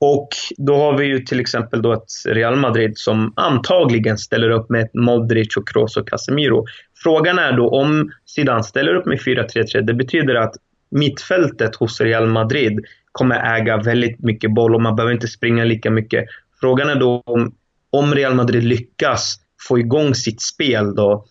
Och då har vi ju till exempel då ett Real Madrid som antagligen ställer upp med Modric och Kroos och Casemiro. Frågan är då om Zidane ställer upp med 4-3-3. Det betyder att mittfältet hos Real Madrid kommer äga väldigt mycket boll och man behöver inte springa lika mycket. Frågan är då om, om Real Madrid lyckas få igång sitt spel då,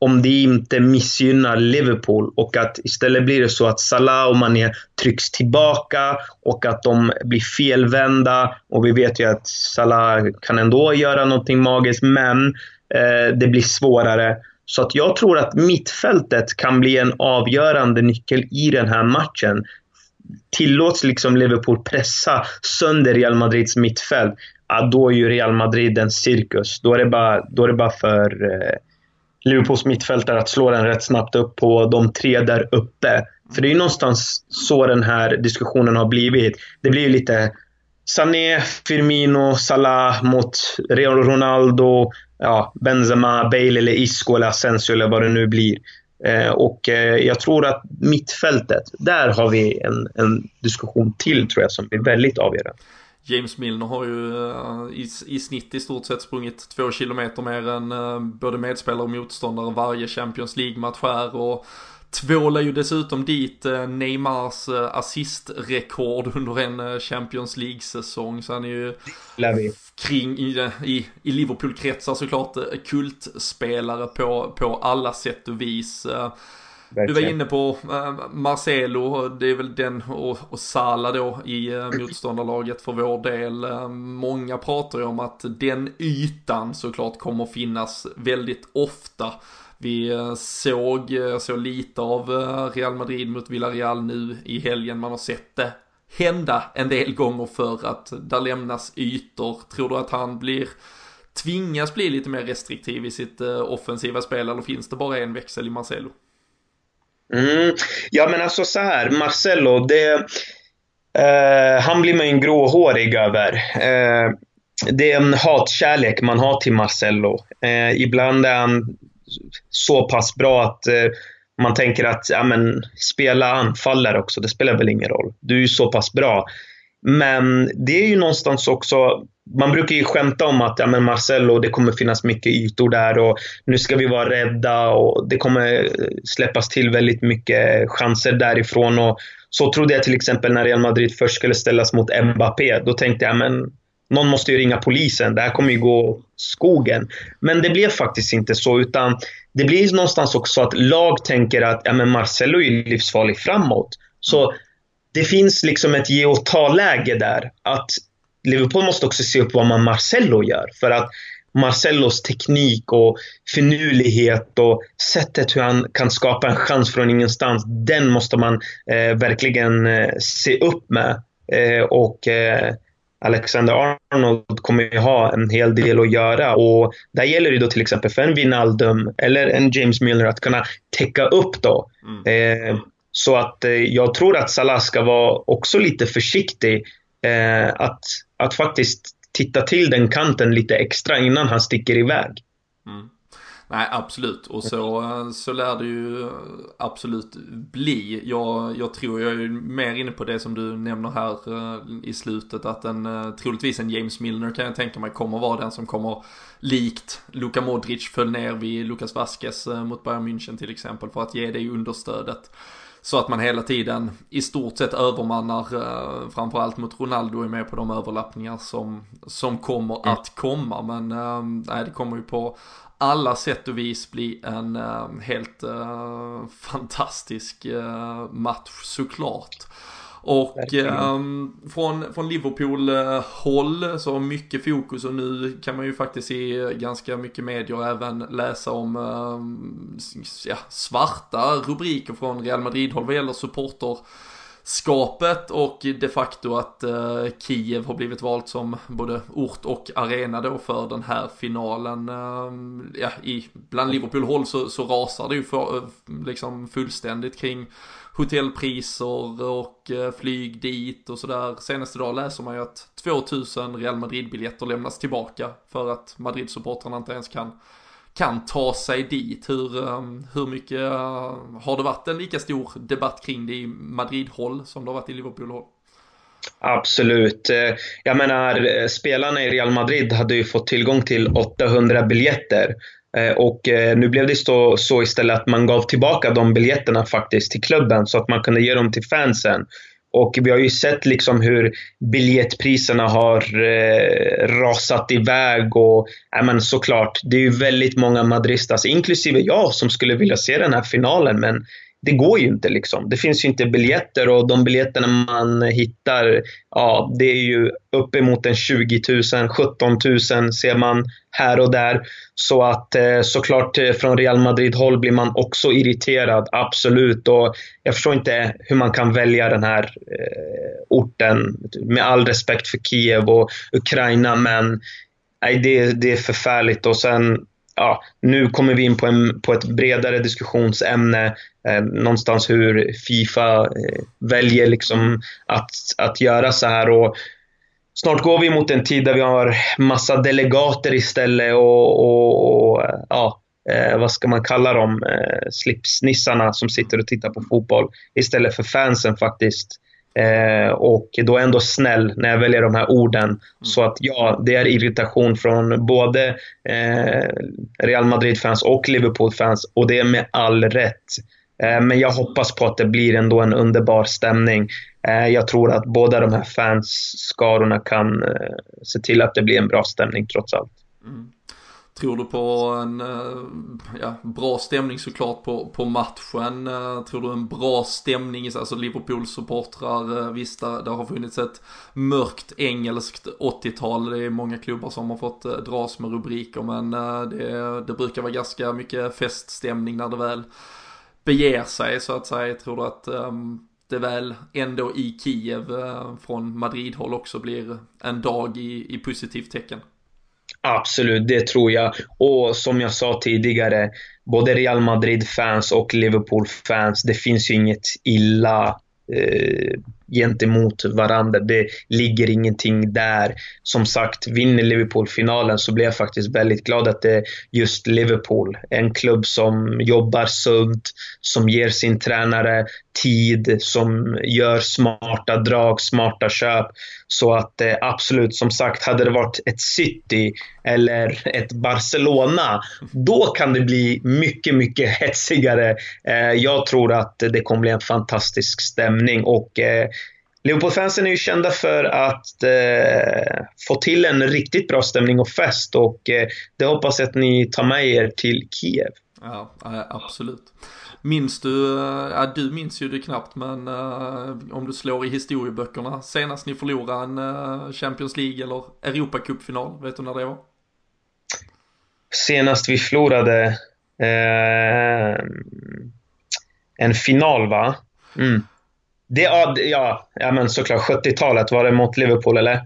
om det inte missgynnar Liverpool och att istället blir det så att Salah och Mané trycks tillbaka och att de blir felvända. Och vi vet ju att Salah kan ändå göra någonting magiskt, men eh, det blir svårare. Så att jag tror att mittfältet kan bli en avgörande nyckel i den här matchen. Tillåts liksom Liverpool pressa sönder Real Madrids mittfält, ja, då är ju Real Madrid en cirkus. Då är det bara, då är det bara för eh, Liverpools mittfältare att slå den rätt snabbt upp på de tre där uppe. För det är ju någonstans så den här diskussionen har blivit. Det blir ju lite Sané, Firmino, Salah mot Real Ronaldo, ja, Benzema, Bale eller Isco eller Asensio eller vad det nu blir. Eh, och eh, jag tror att mittfältet, där har vi en, en diskussion till tror jag som blir väldigt avgörande. James Milner har ju uh, i, i snitt i stort sett sprungit två kilometer mer än uh, både medspelare och motståndare varje Champions League-match här och tvålar ju dessutom dit uh, Neymars assistrekord under en Champions League-säsong. Så han är ju kring i, i, i Liverpool-kretsar såklart kultspelare på, på alla sätt och vis. Du var inne på äh, Marcelo, det är väl den och, och Sala då i äh, motståndarlaget för vår del. Äh, många pratar ju om att den ytan såklart kommer finnas väldigt ofta. Vi såg så lite av Real Madrid mot Villarreal nu i helgen, man har sett det hända en del gånger för att där lämnas ytor. Tror du att han blir tvingas bli lite mer restriktiv i sitt offensiva spel eller finns det bara en växel i Marcelo? Mm. Ja men alltså så här, Marcello, det, eh, han blir man ju en gråhårig över. Eh, det är en hatkärlek man har till Marcello. Eh, ibland är han så pass bra att eh, man tänker att ja, men, spela anfallare också, det spelar väl ingen roll. Du är ju så pass bra. Men det är ju någonstans också man brukar ju skämta om att ja, men Marcelo, det kommer finnas mycket ytor där och nu ska vi vara rädda och det kommer släppas till väldigt mycket chanser därifrån. Och så trodde jag till exempel när Real Madrid först skulle ställas mot Mbappé. Då tänkte jag men någon måste ju ringa polisen. Det här kommer ju gå skogen. Men det blev faktiskt inte så utan det blir någonstans också att lag tänker att ja, men Marcelo är livsfarlig framåt. Så det finns liksom ett ge och ta-läge där. Att Liverpool måste också se upp vad man Marcello gör. För att Marcellos teknik och finurlighet och sättet hur han kan skapa en chans från ingenstans, den måste man eh, verkligen eh, se upp med. Eh, och eh, Alexander Arnold kommer ju ha en hel del att göra och där gäller det då till exempel för en Wijnaldum eller en James Milner att kunna täcka upp då. Mm. Eh, så att eh, jag tror att Salah ska vara också lite försiktig Eh, att, att faktiskt titta till den kanten lite extra innan han sticker iväg. Mm. Nej, absolut. Och så, så lär det ju absolut bli. Jag, jag tror, jag är mer inne på det som du nämner här eh, i slutet, att en, eh, troligtvis en James Milner kan jag tänka mig kommer vara den som kommer likt Luka Modric föll ner vid Lukas Vasquez mot Bayern München till exempel för att ge det understödet. Så att man hela tiden i stort sett övermannar, eh, framförallt mot Ronaldo är med på de överlappningar som, som kommer mm. att komma. Men eh, nej, det kommer ju på alla sätt och vis bli en eh, helt eh, *laughs* fantastisk eh, match såklart. Och eh, från, från Liverpool-håll så mycket fokus och nu kan man ju faktiskt se ganska mycket medier och även läsa om eh, ja, svarta rubriker från Real Madrid-håll vad gäller supporter skapet och de facto att eh, Kiev har blivit valt som både ort och arena då för den här finalen. Eh, ja, i, bland Liverpool-håll så, så rasar det ju för, eh, liksom fullständigt kring hotellpriser och eh, flyg dit och sådär. Senaste dag läser man ju att 2000 Real Madrid-biljetter lämnas tillbaka för att Madrid-supportrarna inte ens kan kan ta sig dit. Hur, ehm, hur mycket eh, har det varit en lika stor debatt kring det i Madrid-håll som det har varit i Liverpool-håll? Absolut. Eh, jag menar, eh, spelarna i Real Madrid hade ju fått tillgång till 800 biljetter och nu blev det så, så istället att man gav tillbaka de biljetterna faktiskt till klubben så att man kunde ge dem till fansen. Och vi har ju sett liksom hur biljettpriserna har eh, rasat iväg och ja, men såklart, det är ju väldigt många madristas, inklusive jag, som skulle vilja se den här finalen. Men det går ju inte liksom. Det finns ju inte biljetter och de biljetterna man hittar, ja, det är ju uppemot en 20 000, 17 000 ser man här och där. Så att eh, såklart eh, från Real Madrid-håll blir man också irriterad, absolut. Och jag förstår inte hur man kan välja den här eh, orten, med all respekt för Kiev och Ukraina, men nej, det, det är förfärligt. Och sen ja, nu kommer vi in på, en, på ett bredare diskussionsämne. Eh, någonstans hur Fifa eh, väljer liksom att, att göra så här. Och snart går vi mot en tid där vi har massa delegater istället och, och, och ja, eh, vad ska man kalla dem? Eh, slipsnissarna som sitter och tittar på fotboll istället för fansen faktiskt. Eh, och då ändå snäll när jag väljer de här orden. Mm. Så att ja, det är irritation från både eh, Real Madrid-fans och Liverpool-fans och det är med all rätt. Eh, men jag hoppas på att det blir ändå en underbar stämning. Eh, jag tror att båda de här fansskarorna kan eh, se till att det blir en bra stämning trots allt. Mm. Tror du på en eh, ja, bra stämning såklart på, på matchen? Eh, tror du en bra stämning, alltså Liverpool-supportrar, eh, visst det har funnits ett mörkt engelskt 80-tal, det är många klubbar som har fått dras med rubriker men det, det brukar vara ganska mycket feststämning när det väl beger sig så att säga. Tror du att um, det väl ändå i Kiev uh, från Madrid-håll också blir en dag i, i positivt tecken? Absolut, det tror jag. Och som jag sa tidigare, både Real Madrid-fans och Liverpool-fans, det finns ju inget illa eh, gentemot varandra. Det ligger ingenting där. Som sagt, vinner Liverpool finalen så blir jag faktiskt väldigt glad att det är just Liverpool. En klubb som jobbar sunt, som ger sin tränare tid, som gör smarta drag, smarta köp. Så att eh, absolut, som sagt, hade det varit ett City eller ett Barcelona, då kan det bli mycket, mycket hetsigare. Eh, jag tror att det kommer bli en fantastisk stämning och eh, Liverpool-fansen är ju kända för att eh, få till en riktigt bra stämning och fest och eh, det hoppas jag att ni tar med er till Kiev. Ja, absolut. Minns du, ja du minns ju det knappt men uh, om du slår i historieböckerna senast ni förlorade en uh, Champions League eller Europacupfinal, vet du när det var? Senast vi förlorade uh, en final va? Mm. Det, ja, ja, men såklart 70-talet, var det mot Liverpool eller?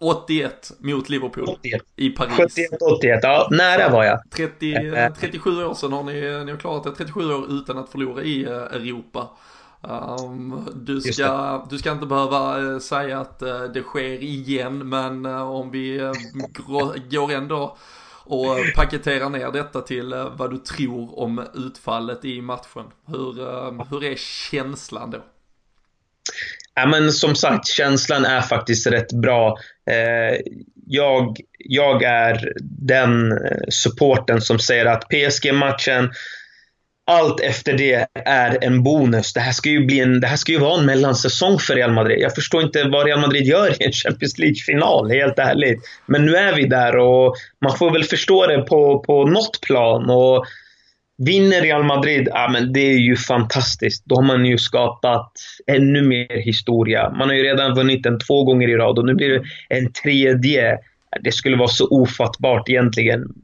81 mot Liverpool 81. i Paris. 71-81, ja nära var jag. 30, 37 eh, år sedan har ni, ni har klarat det, 37 år utan att förlora i eh, Europa. Um, du, ska, du ska inte behöva säga att det sker igen, men om vi går ändå och paketerar ner detta till vad du tror om utfallet i matchen. Hur, hur är känslan då? Ja, men som sagt, känslan är faktiskt rätt bra. Eh, jag, jag är den eh, supporten som säger att PSG-matchen, allt efter det är en bonus. Det här ska ju, bli en, det här ska ju vara en mellansäsong för Real Madrid. Jag förstår inte vad Real Madrid gör i en Champions League-final, helt ärligt. Men nu är vi där och man får väl förstå det på, på något plan. Och Vinner Real Madrid, ja men det är ju fantastiskt. Då har man ju skapat ännu mer historia. Man har ju redan vunnit den två gånger i rad och nu blir det en tredje. Det skulle vara så ofattbart egentligen.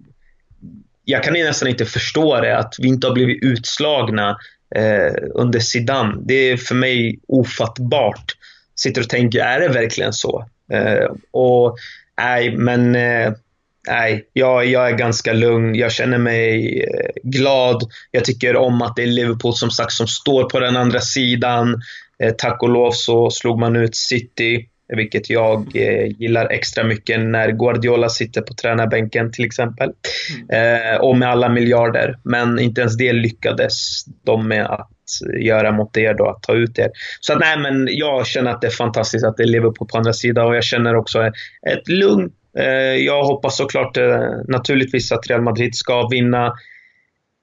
Jag kan nästan inte förstå det, att vi inte har blivit utslagna eh, under Zidane. Det är för mig ofattbart. Sitter och tänker, är det verkligen så? Eh, och nej, men eh, nej, jag, jag är ganska lugn. Jag känner mig eh, glad. Jag tycker om att det är Liverpool som sagt som står på den andra sidan. Eh, tack och lov så slog man ut City, vilket jag eh, gillar extra mycket när Guardiola sitter på tränarbänken till exempel. Mm. och med alla miljarder. Men inte ens det lyckades de med att göra mot er då, att ta ut er. Så att, nej, men jag känner att det är fantastiskt att det är Liverpool på andra sidan och jag känner också ett lugn Eh, Eh, jag hoppas såklart eh, naturligtvis att Real Madrid ska vinna.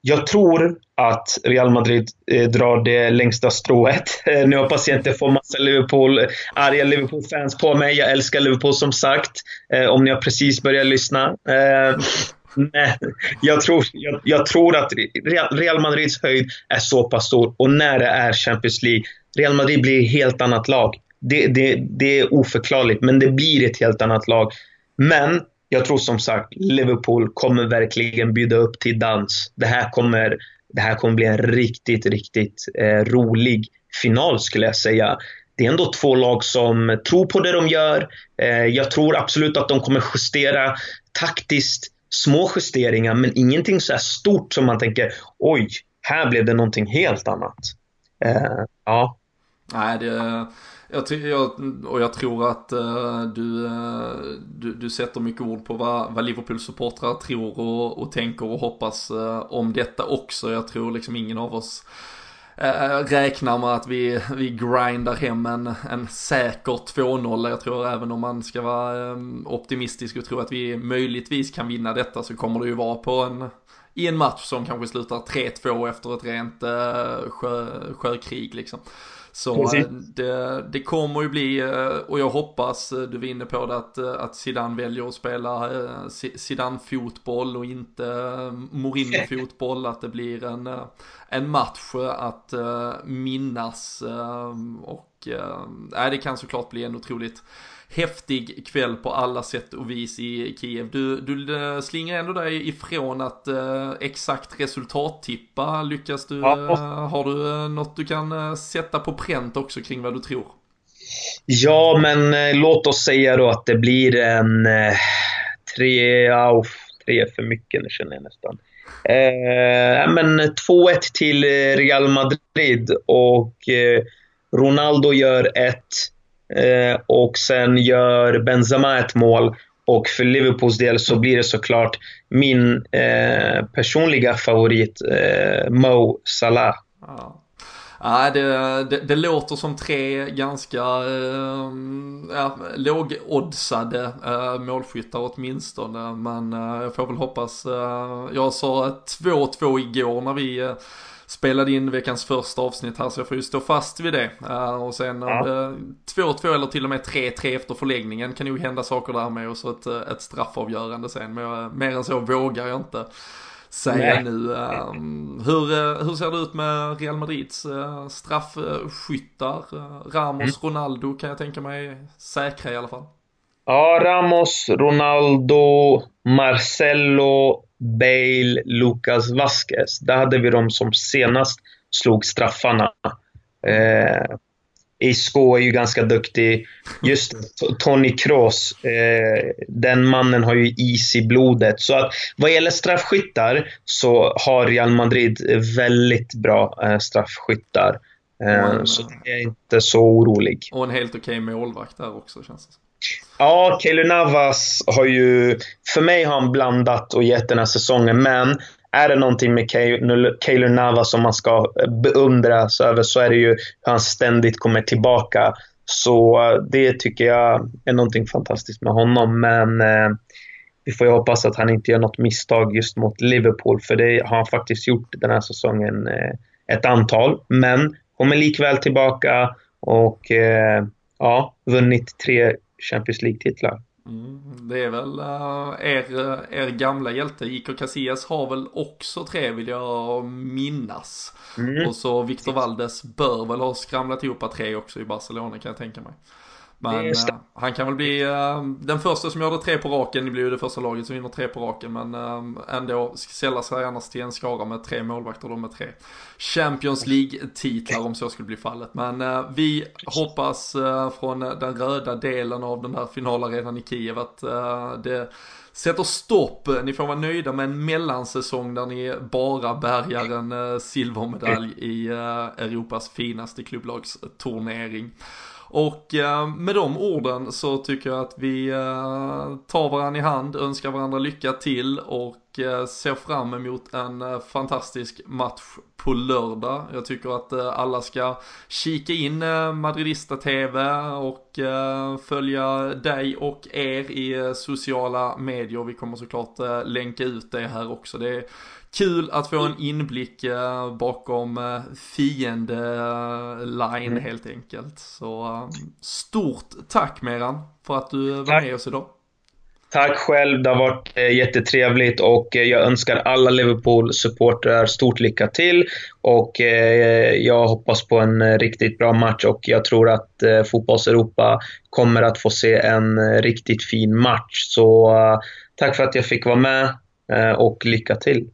Jag tror att Real Madrid eh, drar det längsta strået. *laughs* Eh, nu hoppas jag inte få massa Liverpool, arga Liverpool-fans på mig. Jag älskar Liverpool som sagt. Eh, om ni har precis börjat lyssna. Men jag tror, jag, jag, tror att Real Madrids höjd är så pass stor och när det är Champions League, Real Madrid blir ett helt annat lag. Det, det, det är oförklarligt, men det blir ett helt annat lag. Men jag tror som sagt Liverpool kommer verkligen bjuda upp till dans. Det här kommer, det här kommer bli en riktigt, riktigt eh, rolig final skulle jag säga. Det är ändå två lag som tror på det de gör. Eh, jag tror absolut att de kommer justera taktiskt, små justeringar, men ingenting så här stort som man tänker oj, här blev det någonting helt annat. Eh, ja. Nej, det jag, jag, och jag tror att uh, du, uh, du, du, sätter mycket ord på vad, vad Liverpool-supportrar tror och, och, tänker och hoppas uh, om detta också. Jag tror liksom ingen av oss räknar med att vi, vi grindar hem en, en säker 2-0. Jag tror även om man ska vara um, optimistisk och tro att vi möjligtvis kan vinna detta så kommer det ju vara på en i en match som kanske slutar 3-2 efter ett rent sjö, sjökrig liksom. Så eh, det, det, kommer ju bli, eh, och jag hoppas, eh, du var inne på det, att, att Zidane väljer att spela Zidane-fotboll och inte Mourinho-fotboll, att det blir en, en match att minnas. Och äh, det kan såklart bli en otroligt häftig kväll på alla sätt och vis i Kiev. Du, du eh, slingar ändå dig ifrån att eh, exakt resultattippa. Lyckas du? Ja. Eh, har du eh, något du kan eh, sätta på pränt också kring vad du tror? Ja, men eh, låt oss säga då att det blir en eh, tre, oh, tre för mycket nu känner jag nästan. Eh, men 2-1 till Real Madrid och Ronaldo gör ett Eh, och sen gör Benzema ett mål. Och för Liverpools del så blir det såklart min eh, personliga favorit, eh, Mo Salah. Ja. Nej, det, det, det, låter som tre ganska eh, ja, lågoddsade eh, målskyttar åtminstone. Men eh, jag får väl hoppas. Eh, jag sa 2-2 igår när vi eh, spelade in veckans första avsnitt här så jag får ju stå fast vid det. Uh, och sen det 2-2 eller till och med 3-3 efter förlängningen kan ju hända saker där med och så ett, ett straffavgörande sen. Men jag, mer än så vågar jag inte säga Nej. nu. Ehm, hur, eh, hur ser det ut med Real Madrids eh, straffskyttar? Ramos, mm. Ronaldo kan jag tänka mig säkra i alla fall. Ja, Ramos, Ronaldo, Marcelo, Bale, Lucas Vasquez. Där hade vi de som senast slog straffarna. Eh, Isco är ju ganska duktig. Just Tony Kroos, eh, den mannen har ju is i blodet. Så att vad gäller straffskyttar så har Real Madrid väldigt bra eh, straffskyttar. Eh, så jag är inte så orolig. Och en helt okej okay målvakt där också känns det som. Ja, Kaeli Navas har ju... För mig har han blandat och gett den här säsongen, men är det någonting med Kaeli Navas som man ska eh, beundras över så är det ju hur han ständigt kommer tillbaka. Så eh, det tycker jag är någonting fantastiskt med honom. Men eh, vi får ju hoppas att han inte gör något misstag just mot Liverpool, för det har han faktiskt gjort den här säsongen eh, ett antal. Men kommer likväl tillbaka och eh, ja, vunnit tre Champions League-titlar. Mm, det är väl uh, er, er gamla hjälte, Iker Casillas har väl också tre vill jag minnas. Mm. Och så Victor Valdes bör väl ha skramlat ihop tre också i Barcelona kan jag tänka mig. Men uh, han kan väl bli uh, den första som gjorde tre på raken, det blir ju det första laget som vinner tre på raken, men uh, ändå sällar sig annars till en skara med tre målvakter och med tre Champions League-titlar om så skulle bli fallet. Men vi hoppas från den röda delen av den här finalarenan i Kiev att det sätter stopp. Ni får vara nöjda med en mellansäsong där ni bara bärgar en silvermedalj i Europas finaste klubblagsturnering. Och eh, med de orden så tycker jag att vi eh, tar varandra i hand, önskar varandra lycka till och eh, ser fram emot en fantastisk match på lördag. Jag tycker att alla ska kika in Madridista TV och följa dig och er i sociala medier. Vi kommer såklart länka ut det här också. Det är kul att få en inblick eh, bakom eh, fiende-line mm. helt enkelt. Så eh, stort tack Meran för att du var tack. med oss idag. Tack själv, det har varit jättetrevligt och jag önskar alla Liverpool-supportrar stort lycka till. Och jag hoppas på en riktigt bra match och jag tror att Fotbolls-Europa kommer att få se en riktigt fin match. Så tack för att jag fick vara med och lycka till.